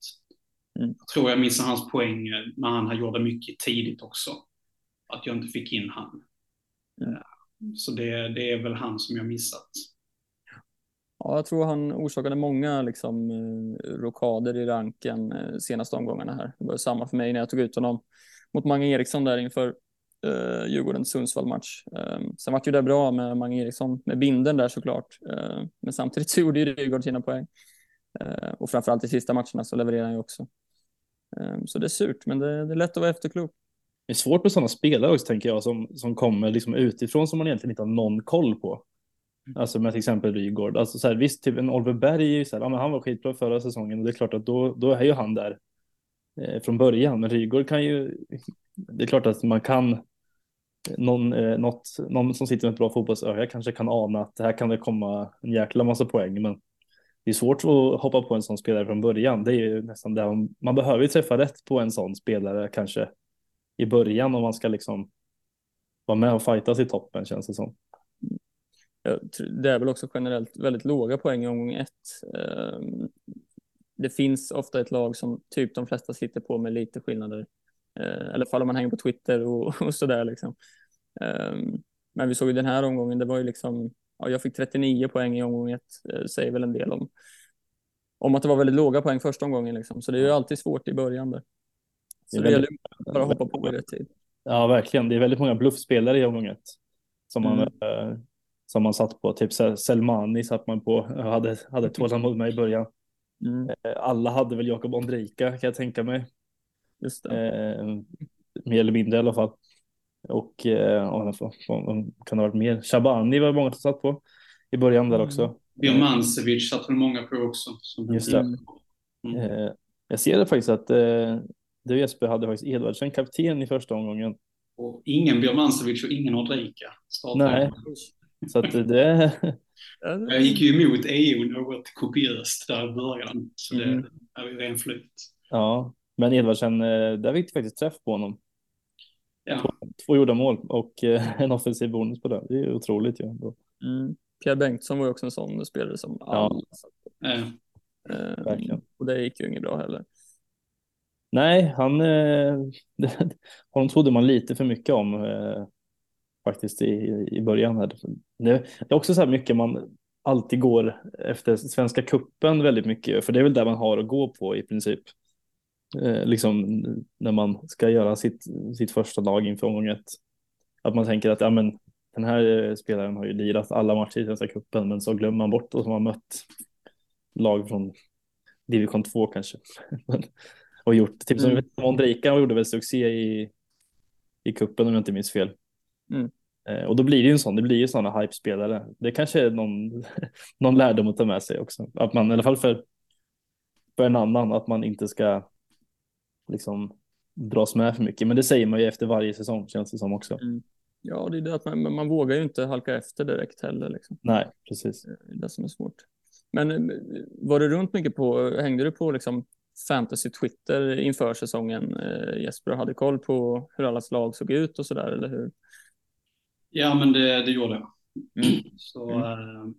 Mm. Jag tror jag missade hans poäng när han gjorde mycket tidigt också. Att jag inte fick in han. Mm. Så det, det är väl han som jag missat. Ja, jag tror han orsakade många liksom, eh, rokader i ranken eh, senaste omgångarna här. Det var samma för mig när jag tog ut honom mot Mange Eriksson där inför eh, Djurgården-Sundsvall-match. Eh, sen var det ju det bra med Mange Eriksson, med binden där såklart. Eh, men samtidigt så gjorde ju Djurgården sina poäng. Eh, och framförallt i sista matcherna så levererade han ju också. Eh, så det är surt, men det, det är lätt att vara efterklok. Det är svårt med sådana spelare också tänker jag som, som kommer liksom utifrån som man egentligen inte har någon koll på. Alltså med till exempel Rygaard. Alltså så här, visst, typ en Oliver Berg, så här, ja, men han var skitbra förra säsongen och det är klart att då, då är ju han där eh, från början. Men Rygaard kan ju, det är klart att man kan, någon, eh, något, någon som sitter med ett bra fotbollsöga kanske kan ana att det här kan det komma en jäkla massa poäng. Men det är svårt att hoppa på en sån spelare från början. Det är ju nästan det man, man behöver ju träffa rätt på en sån spelare kanske i början om man ska liksom vara med och fightas i toppen känns det som. Det är väl också generellt väldigt låga poäng i omgång ett. Ehm, det finns ofta ett lag som typ de flesta sitter på med lite skillnader. Eh, eller fall om man hänger på Twitter och, och sådär liksom. Ehm, men vi såg ju den här omgången, det var ju liksom, ja, jag fick 39 poäng i omgång ett, eh, säger väl en del om, om att det var väldigt låga poäng första omgången liksom. Så det är ju alltid svårt i början där. Så det, det gäller bara att hoppa på i rätt tid. Ja, verkligen. Det är väldigt många bluffspelare i omgång ett. Som man, mm. eh, som man satt på. Typ Selmani satt man på. Jag hade, hade tålamod med i början. Mm. Eh, alla hade väl Jakob Ondrejka kan jag tänka mig. Just det. Eh, mer eller mindre i alla fall. Och eh, kan det ha varit mer? Shabani var många som satt på i början där också. Birmancevic satt väl många på också. Just det. Mm. Eh, jag ser det faktiskt att eh, du Jesper hade faktiskt Edvardsen kapten i första omgången. Och ingen Birmancevic och ingen Ondrejka. Nej, så att det... Jag gick ju emot EU något kopiöst där i början. Så det mm. är ju ren flyt. Ja, men Edvardsen, eh, där fick du faktiskt träff på honom. Ja. Två, två gjorda mål och eh, en offensiv bonus på det. Det är otroligt ju. Ja. Mm. Pierre Bengtsson var ju också en sån spelare som alla ja. Äh, Verkligen. Och det gick ju inget bra heller. Nej, han, eh, honom trodde man lite för mycket om eh, faktiskt i, i början. Här. Det, det är också så här mycket man alltid går efter Svenska kuppen väldigt mycket, för det är väl där man har att gå på i princip. Eh, liksom när man ska göra sitt, sitt första lag inför omgång ett. Att man tänker att ja, men, den här eh, spelaren har ju lirat alla matcher i Svenska kuppen men så glömmer man bort och som har mött lag från division 2 kanske. och gjort, typ som mm. Gjorde väl succé i, i kuppen om jag inte minns fel. Mm. Eh, och då blir det ju en sån, det blir ju sådana hype-spelare. Det kanske är någon, någon lärdom att ta med sig också. Att man i alla fall för, för en annan, att man inte ska liksom dras med för mycket. Men det säger man ju efter varje säsong känns det som också. Mm. Ja, det är det att man, man vågar ju inte halka efter direkt heller. Liksom. Nej, precis. Det är det som är svårt. Men eh, var du runt mycket på, hängde du på liksom fantasy Twitter inför säsongen eh, Jesper hade koll på hur allas lag såg ut och så där, eller hur? Ja, men det, det gjorde jag. Mm. Så mm. Eh,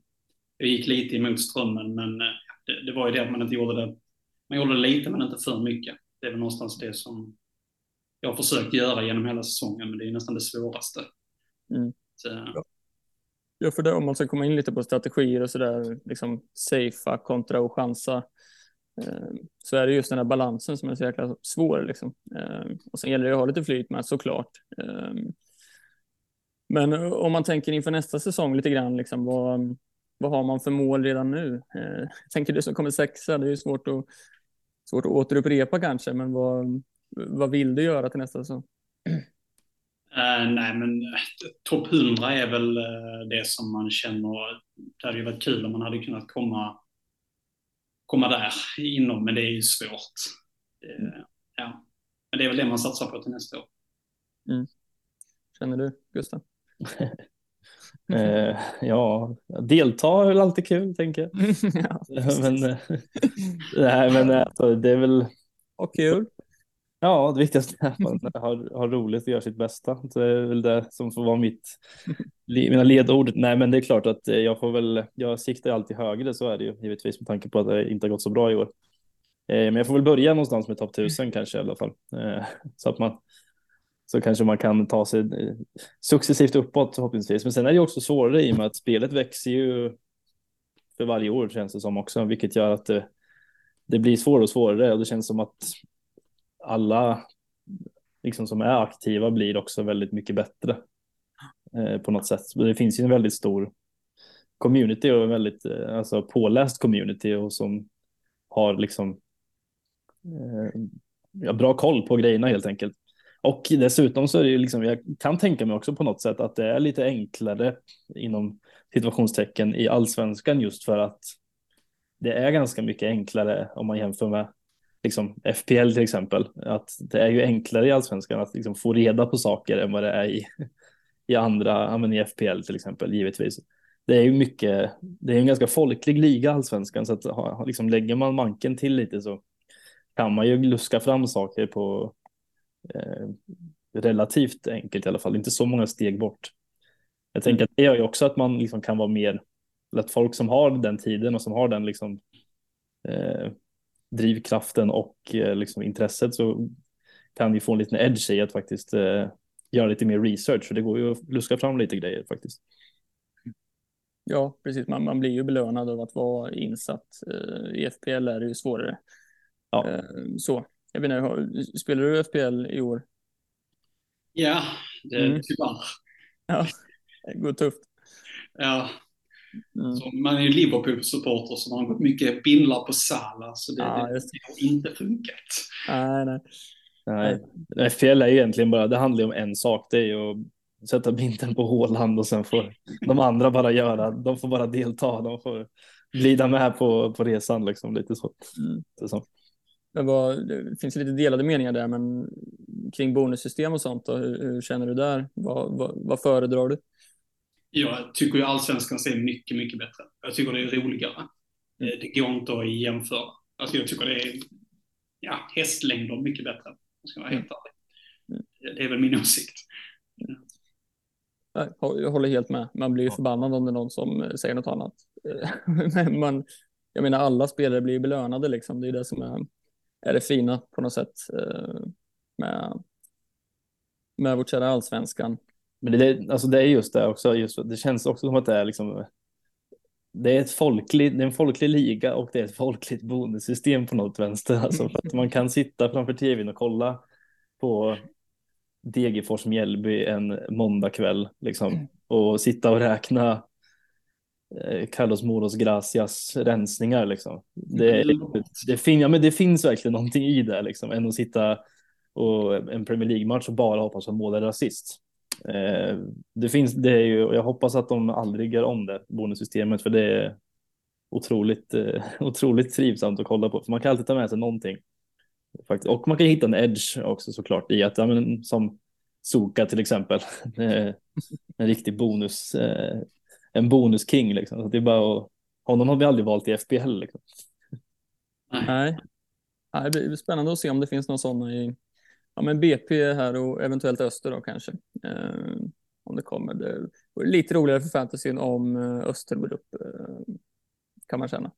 jag gick lite emot strömmen, men eh, det, det, var ju det att man inte gjorde det. Man gjorde det lite, men inte för mycket. Det är väl någonstans det som jag har försökt göra genom hela säsongen, men det är nästan det svåraste. Mm. Så, Ja, för det, om man ska komma in lite på strategier och så där, liksom safea kontra och chansa, Ehm, så är det just den här balansen som är så jäkla svår. Liksom. Ehm, och sen gäller det att ha lite flyt med såklart. Ehm, men om man tänker inför nästa säsong lite grann, liksom, vad, vad har man för mål redan nu? Tänker du som kommer sexa, det är ju svårt att, svårt att återupprepa kanske, men vad, vad vill du göra till nästa säsong? Uh, nej, men eh, topp 100 är väl uh, det som man känner, det hade ju varit kul om man hade kunnat komma, komma där inom, men det är ju svårt. ja. Men det är väl det man satsar på till nästa år. Mm. Känner du, Gustav? ja, delta är väl alltid kul, tänker jag. ja, men, nej, men alltså, det är väl... Och kul. Ja, det viktigaste är att man har, har roligt och gör sitt bästa. Det är väl det som får vara mitt, mina ledord. Nej, men det är klart att eh, jag får väl, jag siktar alltid högre, så är det ju givetvis med tanke på att det inte har gått så bra i år. Eh, men jag får väl börja någonstans med topp 1000 kanske i alla fall. Eh, så att man, så kanske man kan ta sig successivt uppåt förhoppningsvis. Men sen är det också svårare i och med att spelet växer ju för varje år känns det som också, vilket gör att det, det blir svårare och svårare och det känns som att alla liksom som är aktiva blir också väldigt mycket bättre eh, på något sätt. Det finns ju en väldigt stor community och en väldigt eh, alltså påläst community och som har liksom eh, ja, bra koll på grejerna helt enkelt. Och dessutom så är det ju liksom, jag kan tänka mig också på något sätt att det är lite enklare inom situationstecken i allsvenskan just för att det är ganska mycket enklare om man jämför med liksom FPL till exempel. Att det är ju enklare i allsvenskan att liksom få reda på saker än vad det är i, i andra, men i FPL till exempel givetvis. Det är ju mycket, det är en ganska folklig liga allsvenskan så att liksom lägger man manken till lite så kan man ju luska fram saker på eh, relativt enkelt i alla fall, inte så många steg bort. Jag tänker att det gör ju också att man liksom kan vara mer, att folk som har den tiden och som har den liksom eh, drivkraften och eh, liksom intresset så kan vi få en liten edge i att faktiskt eh, göra lite mer research, för det går ju att luska fram lite grejer faktiskt. Ja, precis. Man, man blir ju belönad av att vara insatt. Uh, I FPL är det ju svårare. Ja. Uh, så, jag inte, spelar du FPL i år? Ja, det är mm. tyvärr. Ja, det går tufft. Ja. Mm. Så man är ju Liverpool-supporter så man har gått mycket bindlar på Salah så det, ja, det, det har inte funkat. Nej, nej. Nej, FPL är egentligen bara, det handlar om en sak, det är ju att sätta bindeln på Håland och sen får de andra bara göra, de får bara delta, de får glida med på, på resan liksom lite så. Mm. så. Men vad, det finns lite delade meningar där, men kring bonussystem och sånt, då, hur, hur känner du där? Vad, vad, vad föredrar du? Jag tycker ju allsvenskan ser mycket, mycket bättre. Jag tycker det är roligare. Mm. Det går inte att jämföra. Alltså jag tycker det är ja, hästlängder mycket bättre, jag ska vara helt mm. ärlig. Mm. Det är väl min åsikt. Jag håller helt med. Man blir ju förbannad om det är någon som säger något annat. Men man, jag menar, alla spelare blir belönade liksom. Det är det som är är det fina på något sätt eh, med, med vårt kära allsvenskan. Men det, alltså det är just det också, just, det känns också som att det är liksom det är, ett folklig, det är en folklig liga och det är ett folkligt bonussystem på något vänster. Alltså för att man kan sitta framför tvn och kolla på Degerfors Mjällby en måndagkväll liksom, och sitta och räkna Eh, Carlos Moros Gracias rensningar liksom. Det, det, fin ja, men det finns verkligen någonting i det liksom, än att sitta och en Premier League-match och bara hoppas på mål eller assist. Eh, det finns, det är ju, jag hoppas att de aldrig gör om det bonussystemet för det är otroligt, eh, otroligt trivsamt att kolla på för man kan alltid ta med sig någonting. Faktiskt. Och man kan hitta en edge också såklart i att, ja, men, som Soka till exempel, en riktig bonus en bonus-king liksom. Så det är bara att, honom har vi aldrig valt i FPL liksom. Nej. Nej, det blir spännande att se om det finns några sådana i ja, men BP här och eventuellt Öster då kanske. Eh, om det kommer. Det vore lite roligare för fantasyn om eh, Öster går upp eh, kan man känna.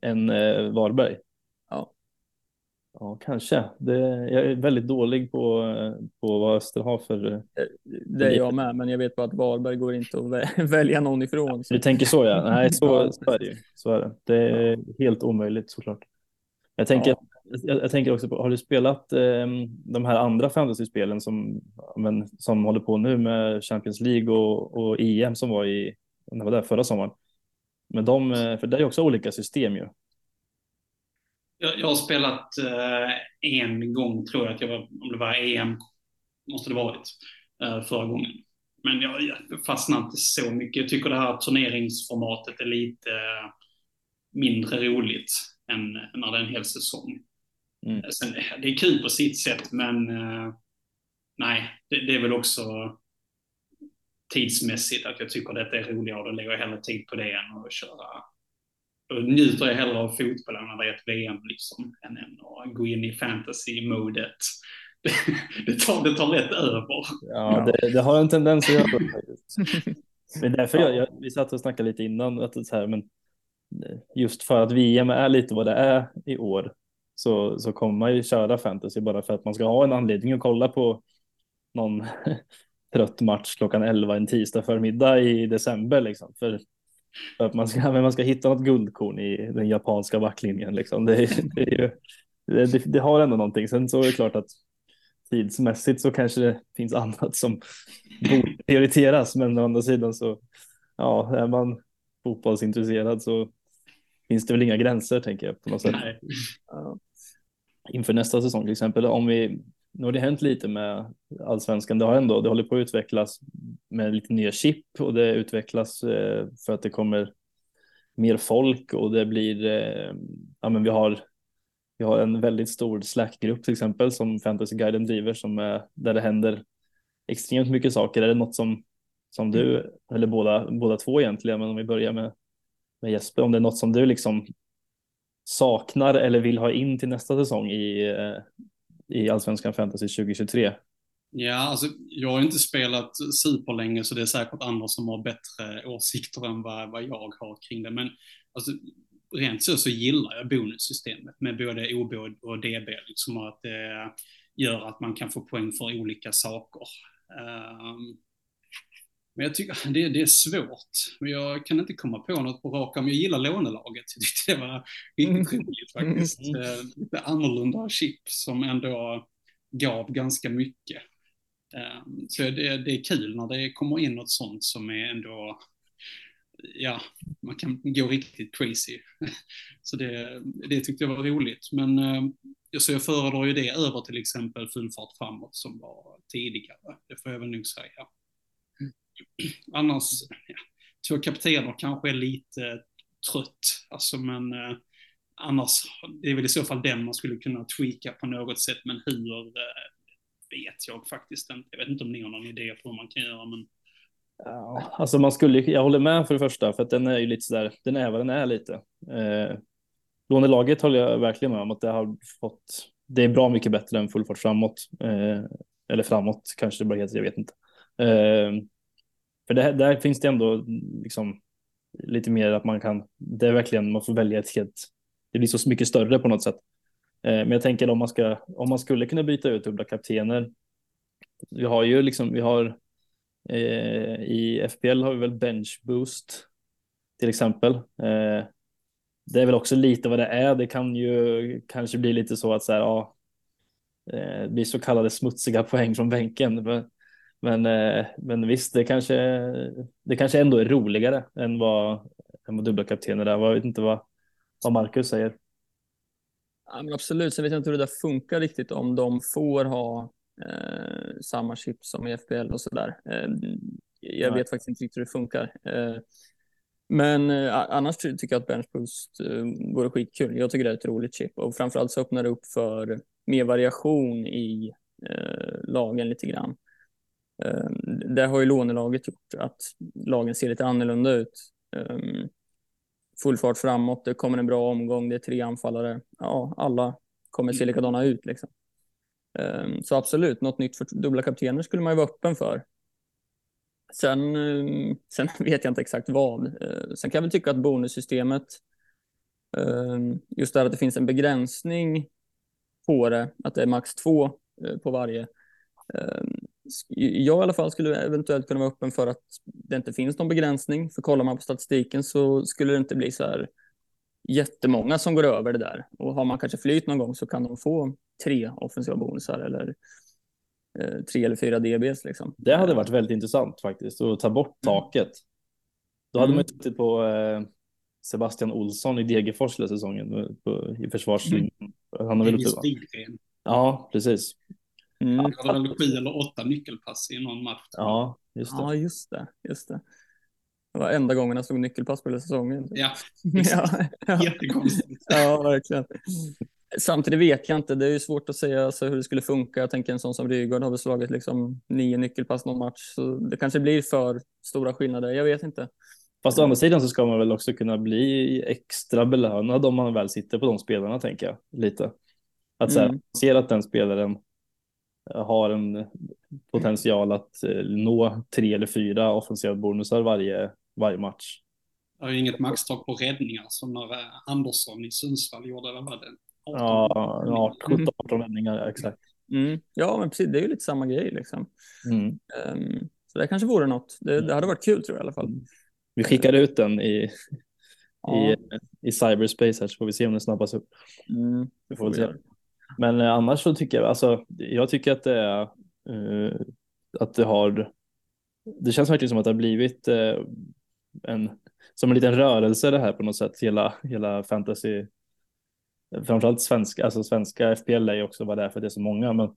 En eh, Varberg? Ja. Ja, kanske. Det, jag är väldigt dålig på, på vad Öster har för... Eh, det är jag med, men jag vet bara att Varberg går inte att välja någon ifrån. Så. Du tänker så ja. Nej, så, så är det ju. Så är det. det är helt omöjligt såklart. Jag tänker, ja jag, jag, tänker också på, har du spelat eh, de här andra fantasyspelen som, men, som håller på nu med Champions League och, och EM som var i, när var där förra sommaren. Men de, eh, för det är också olika system ju. Jag, jag har spelat eh, en gång, tror jag att jag var, om det var EM, måste det varit, eh, förra gången. Men jag, jag fastnar inte så mycket. Jag tycker det här turneringsformatet är lite eh, mindre roligt än när det är en hel säsong. Mm. Sen, det är kul på sitt sätt, men eh, nej, det, det, är väl också tidsmässigt att jag tycker detta är roligare då lägger jag hellre tid på det än att köra då njuter jag hellre av fotbollen när det är ett VM liksom, än, än att gå in i fantasy-modet. Det, tar, det tar lätt över. Ja, det, det har en tendens att göra det. Det är därför jag, jag, vi satt och snackade lite innan, att det så här, men just för att VM är lite vad det är i år så, så kommer man ju köra fantasy bara för att man ska ha en anledning att kolla på någon trött match klockan 11 en tisdag förmiddag i december liksom. För För att man ska, men man ska hitta något guldkorn i den japanska backlinjen. Liksom. Det, det, är ju, det, det, har ändå någonting. Sen så är det klart att tidsmässigt så kanske det finns annat som borde prioriteras. Men å andra sidan så ja, är man fotbollsintresserad så finns det väl inga gränser tänker jag på något sätt. Nej. Inför nästa säsong till exempel, om vi, nu har det hänt lite med allsvenskan, det har ändå, det håller på att utvecklas med lite nya chip och det utvecklas eh, för att det kommer mer folk och det blir, eh, ja men vi har vi har en väldigt stor Slack-grupp till exempel som Fantasyguiden driver som är, där det händer extremt mycket saker. Är det något som, som du, eller båda, båda två egentligen, men om vi börjar med, med Jesper, om det är något som du liksom saknar eller vill ha in till nästa säsong i, eh, i Allsvenskan Fantasy 2023? Ja, alltså jag har inte spelat superlänge så det är säkert andra som har bättre åsikter än vad, vad jag har kring det. Men alltså, rent så så gillar jag bonussystemet med både OB och DB, liksom att det gör att man kan få poäng för olika saker. Um, men jag tycker det, det är svårt. Jag kan inte komma på något på rak arm. Jag gillar lånelaget. Jag tyckte det var riktigt mm. roligt faktiskt. Mm. Eh, lite annorlunda chip som ändå gav ganska mycket. Um, så det, det är kul när det kommer in något sånt som är ändå ja, man kan gå riktigt crazy. Så det, det tyckte jag var roligt. Men eh, så jag föredrar ju det över till exempel full fart framåt som var tidigare. Det får jag väl nog säga. Annars, ja, två kaptener kanske är lite trött, alltså men eh, annars, det är väl i så fall den man skulle kunna tweaka på något sätt, men hur eh, vet jag faktiskt inte. Jag vet inte om ni har någon idé på hur man kan göra, men Ja, alltså man skulle, jag håller med för det första, för att den är ju lite sådär, den är vad den är lite. Eh, lånelaget håller jag verkligen med om att det har fått, det är bra mycket bättre än full fart framåt. Eh, eller framåt kanske det bara heter, jag vet inte. Eh, för det, där finns det ändå liksom lite mer att man kan, det är verkligen, man får välja ett helt, det blir så mycket större på något sätt. Eh, men jag tänker om man ska, om man skulle kunna byta ut dubbla kaptener, vi har ju liksom, vi har Eh, I FPL har vi väl bench boost till exempel. Eh, det är väl också lite vad det är. Det kan ju kanske bli lite så att så här, ja, eh, det blir så kallade smutsiga poäng från bänken. Men, men, men visst, det kanske, det kanske ändå är roligare än vad, än vad dubbelkaptener är. Jag vet inte vad, vad Marcus säger. Ja, men absolut, sen vet jag inte hur det där funkar riktigt om de får ha eh, samma chip som i FPL och sådär. Eh, jag vet faktiskt inte riktigt hur det funkar. Eh, men eh, annars tycker jag att Bench Boost eh, vore skitkul. Jag tycker det är ett roligt chip och framförallt så öppnar det upp för mer variation i eh, lagen lite grann. Eh, det har ju lånelaget gjort att lagen ser lite annorlunda ut. Eh, full fart framåt, det kommer en bra omgång, det är tre anfallare. Ja, alla kommer se likadana ut liksom. Ehm, så absolut, något nytt för dubbla kaptener skulle man ju vara öppen för. Sen, ehm, sen vet jag inte exakt vad. Ehm, sen kan jag väl tycka att bonussystemet, just där att det finns en begränsning på det, att det är max två eh, på varje. Jag i alla fall skulle eventuellt kunna vara öppen för att det inte finns någon begränsning. För kollar man på statistiken så skulle det inte bli så här jättemånga som går över det där. Och har man kanske flyt någon gång så kan de få tre offensiva bonusar eller eh, tre eller fyra DBs. Liksom. Det hade varit väldigt intressant faktiskt att ta bort mm. taket. Då hade mm. man tittat på eh, Sebastian Olsson i Degerfors hela säsongen eh, på, i försvarslinjen. Mm. Han har väl Ja, precis. Mm. Han hade väl sju eller åtta nyckelpass i någon match. Ja, just det. Ja, just det. Just det. Det var enda gången han stod nyckelpass på hela säsongen. Ja, ja, ja. jättekonstigt. ja, verkligen. Samtidigt vet jag inte, det är ju svårt att säga alltså, hur det skulle funka. Jag tänker en sån som Rygaard har väl slagit liksom nio nyckelpass någon match, så det kanske blir för stora skillnader. Jag vet inte. Fast å andra sidan så ska man väl också kunna bli extra belönad om man väl sitter på de spelarna, tänker jag lite. Att så här, mm. ser att den spelaren har en potential att eh, nå tre eller fyra offensiva bonusar varje, varje match. Det är inget maxtak på räddningar som när eh, Andersson i Sundsvall gjorde, vad var det? 18, ja, 17, 18 räddningar, exakt. Mm. Ja, men precis, det är ju lite samma grej liksom. Mm. Um, så det kanske vore något. Det, det, hade varit kul tror jag i alla fall. Mm. Vi skickar ut den i, Ja. i, i cyberspace här så får vi se om den snabbas upp. Mm, Vi får väl se. Men eh, annars så tycker jag, alltså, jag tycker att det är uh, att det har, det känns verkligen som att det har blivit uh, en, som en liten rörelse det här på något sätt, hela, hela fantasy, framförallt svenska, alltså svenska FPL är ju också vad det är för det är så många, men,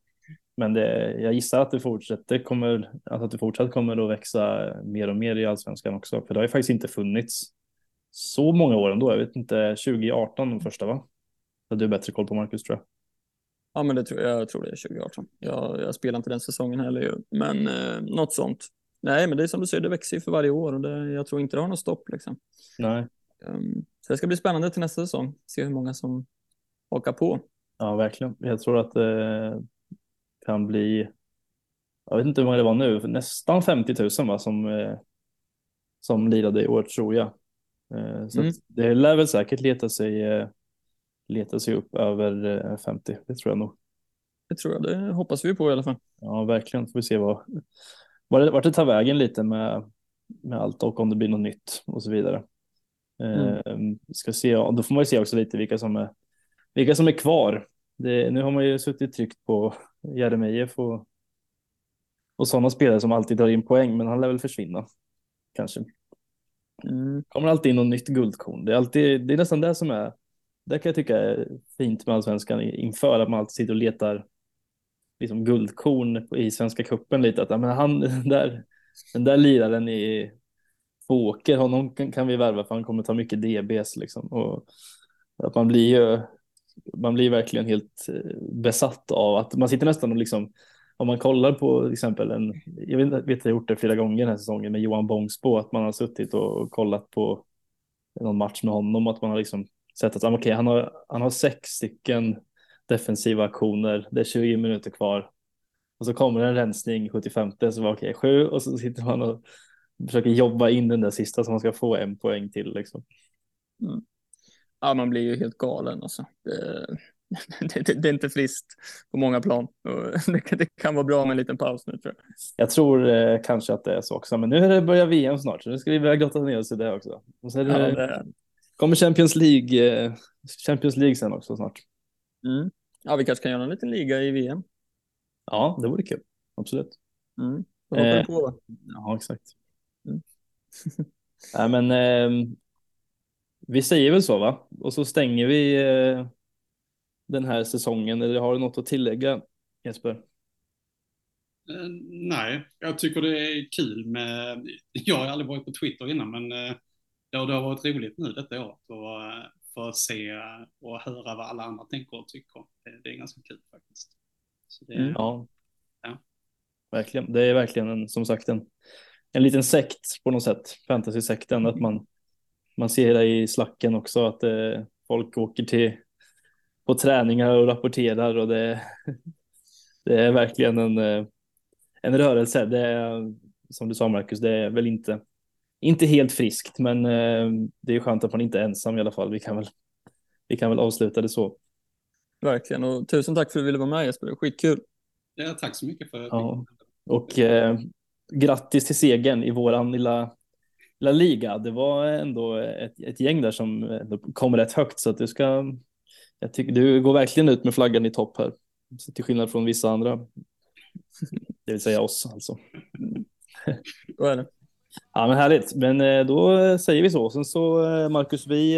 men det, jag gissar att det fortsätter, kommer, alltså att det fortsatt kommer att växa mer och mer i allsvenskan också, för det har ju faktiskt inte funnits så många år ändå, jag vet inte, 2018 de första va? Så du har bättre koll på Marcus tror jag. Ja, men det tror jag, jag tror det är 2018. Jag, jag spelar inte den säsongen heller ju, men eh, något sånt. Nej, men det är som du säger, det växer ju för varje år och det, jag tror inte det har något stopp liksom. Nej. Um, så det ska bli spännande till nästa säsong. Se hur många som hakar på. Ja, verkligen. Jag tror att det kan bli, jag vet inte hur många det var nu, nästan 50 000 va, som, eh, som lirade i år tror jag. Eh, Så Mm. det lär väl säkert leta sig, eh, leta sig upp över eh, 50, det tror jag nog. Det tror jag, det hoppas vi på i alla fall. Ja, verkligen. Får vi se vad, vad det, vart det tar vägen lite med, med allt och om det blir något nytt och så vidare. Eh, ska se, då får man ju se också lite vilka som är, vilka som är kvar. Det, nu har man ju suttit tryckt på Jeremejeff och, och sådana spelare som alltid drar in poäng, men han lär väl försvinna. Kanske. Mm. Kommer alltid in något nytt guldkorn. Det är, alltid, det är nästan det som är, det kan jag tycka är fint med allsvenskan inför att man alltid sitter och letar liksom guldkorn i Svenska cupen lite. Att, ja, men han, den, där, den där liraren i Fåker, honom kan, kan vi värva för han kommer ta mycket DBs liksom. Och att man blir ju, man blir verkligen helt eh, besatt av att man sitter nästan och liksom, om man kollar på till exempel en, jag vet, att jag har gjort det flera gånger den här säsongen med Johan Bångsbo, att man har suttit och kollat på någon match med honom, att man har liksom sett att okej, han, har, han har sex stycken defensiva aktioner, det är 20 minuter kvar. Och så kommer en rensning 75, så var okej, sju och så sitter man och försöker jobba in den där sista så man ska få en poäng till liksom. Ja, man blir ju helt galen alltså. Det, det, det, det är inte friskt på många plan. Det, kan- vara bra med en liten paus nu tror jag. Jag tror eh, kanske att det är så också, men nu är det börjar VM snart, så nu ska vi börja grotta ner oss i det också. Och så är det, Ja, kommer Champions League, eh, Champions League sen också snart. mm. ja, vi kanske kan göra en liten liga i VM. Ja, det vore kul. Absolut. Mm. Eh. på? Ja, exakt. Mm. Nej, men ehm, vi säger väl så, va? Och så stänger vi eh, den här säsongen. Eller har du något att tillägga, Jesper? Eh, nej, jag tycker det är kul med, jag har aldrig varit på Twitter innan, men eh, det har, det har varit roligt nu detta året och eh, få se och höra vad alla andra tänker och tycker. Det, det är ganska kul faktiskt. Så det, Mm. Ja. Ja. Verkligen. Det är verkligen en, som sagt en, en liten sekt på något sätt. Fantasy-sekten. Att man, man ser det i slacken också. Att eh, folk åker till på träningar och rapporterar och det, det är verkligen en, eh, en rörelse. Det är, som du sa Marcus, det är väl inte, inte helt friskt, men eh, det är skönt att man inte är ensam i alla fall. Vi kan väl, vi kan väl avsluta det så. Verkligen. Och tusen tack för att du ville vara med Jesper. Skitkul. ja, tack så mycket för att Ja. Och eh, grattis till segern i våran lilla, lilla liga. Det var ändå ett, ett gäng där som ändå kom rätt högt så att du ska. Jag tycker du går verkligen ut med flaggan i topp här. Så till skillnad från vissa andra. Det vill säga oss alltså. Då är det. Ja men härligt. Men eh, då säger vi så. Sen så eh, Marcus, vi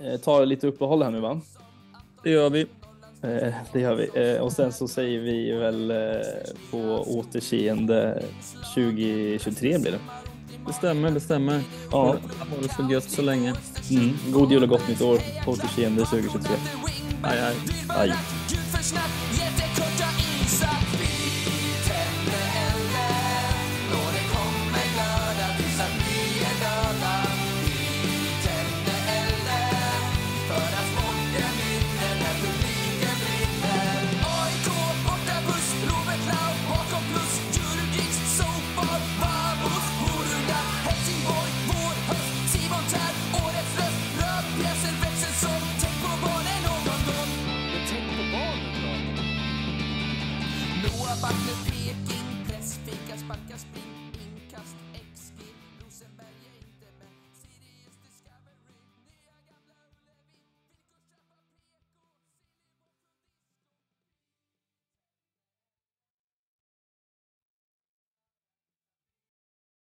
eh, tar lite uppehåll här nu va? Det gör vi. Det gör vi. Och sen så säger vi väl på återseende 2023 blir det. Det stämmer, det stämmer. Ja. Ha det så gött så länge. Mm. God jul och gott nytt år. På återseende 2023. Aj, aj. Aj.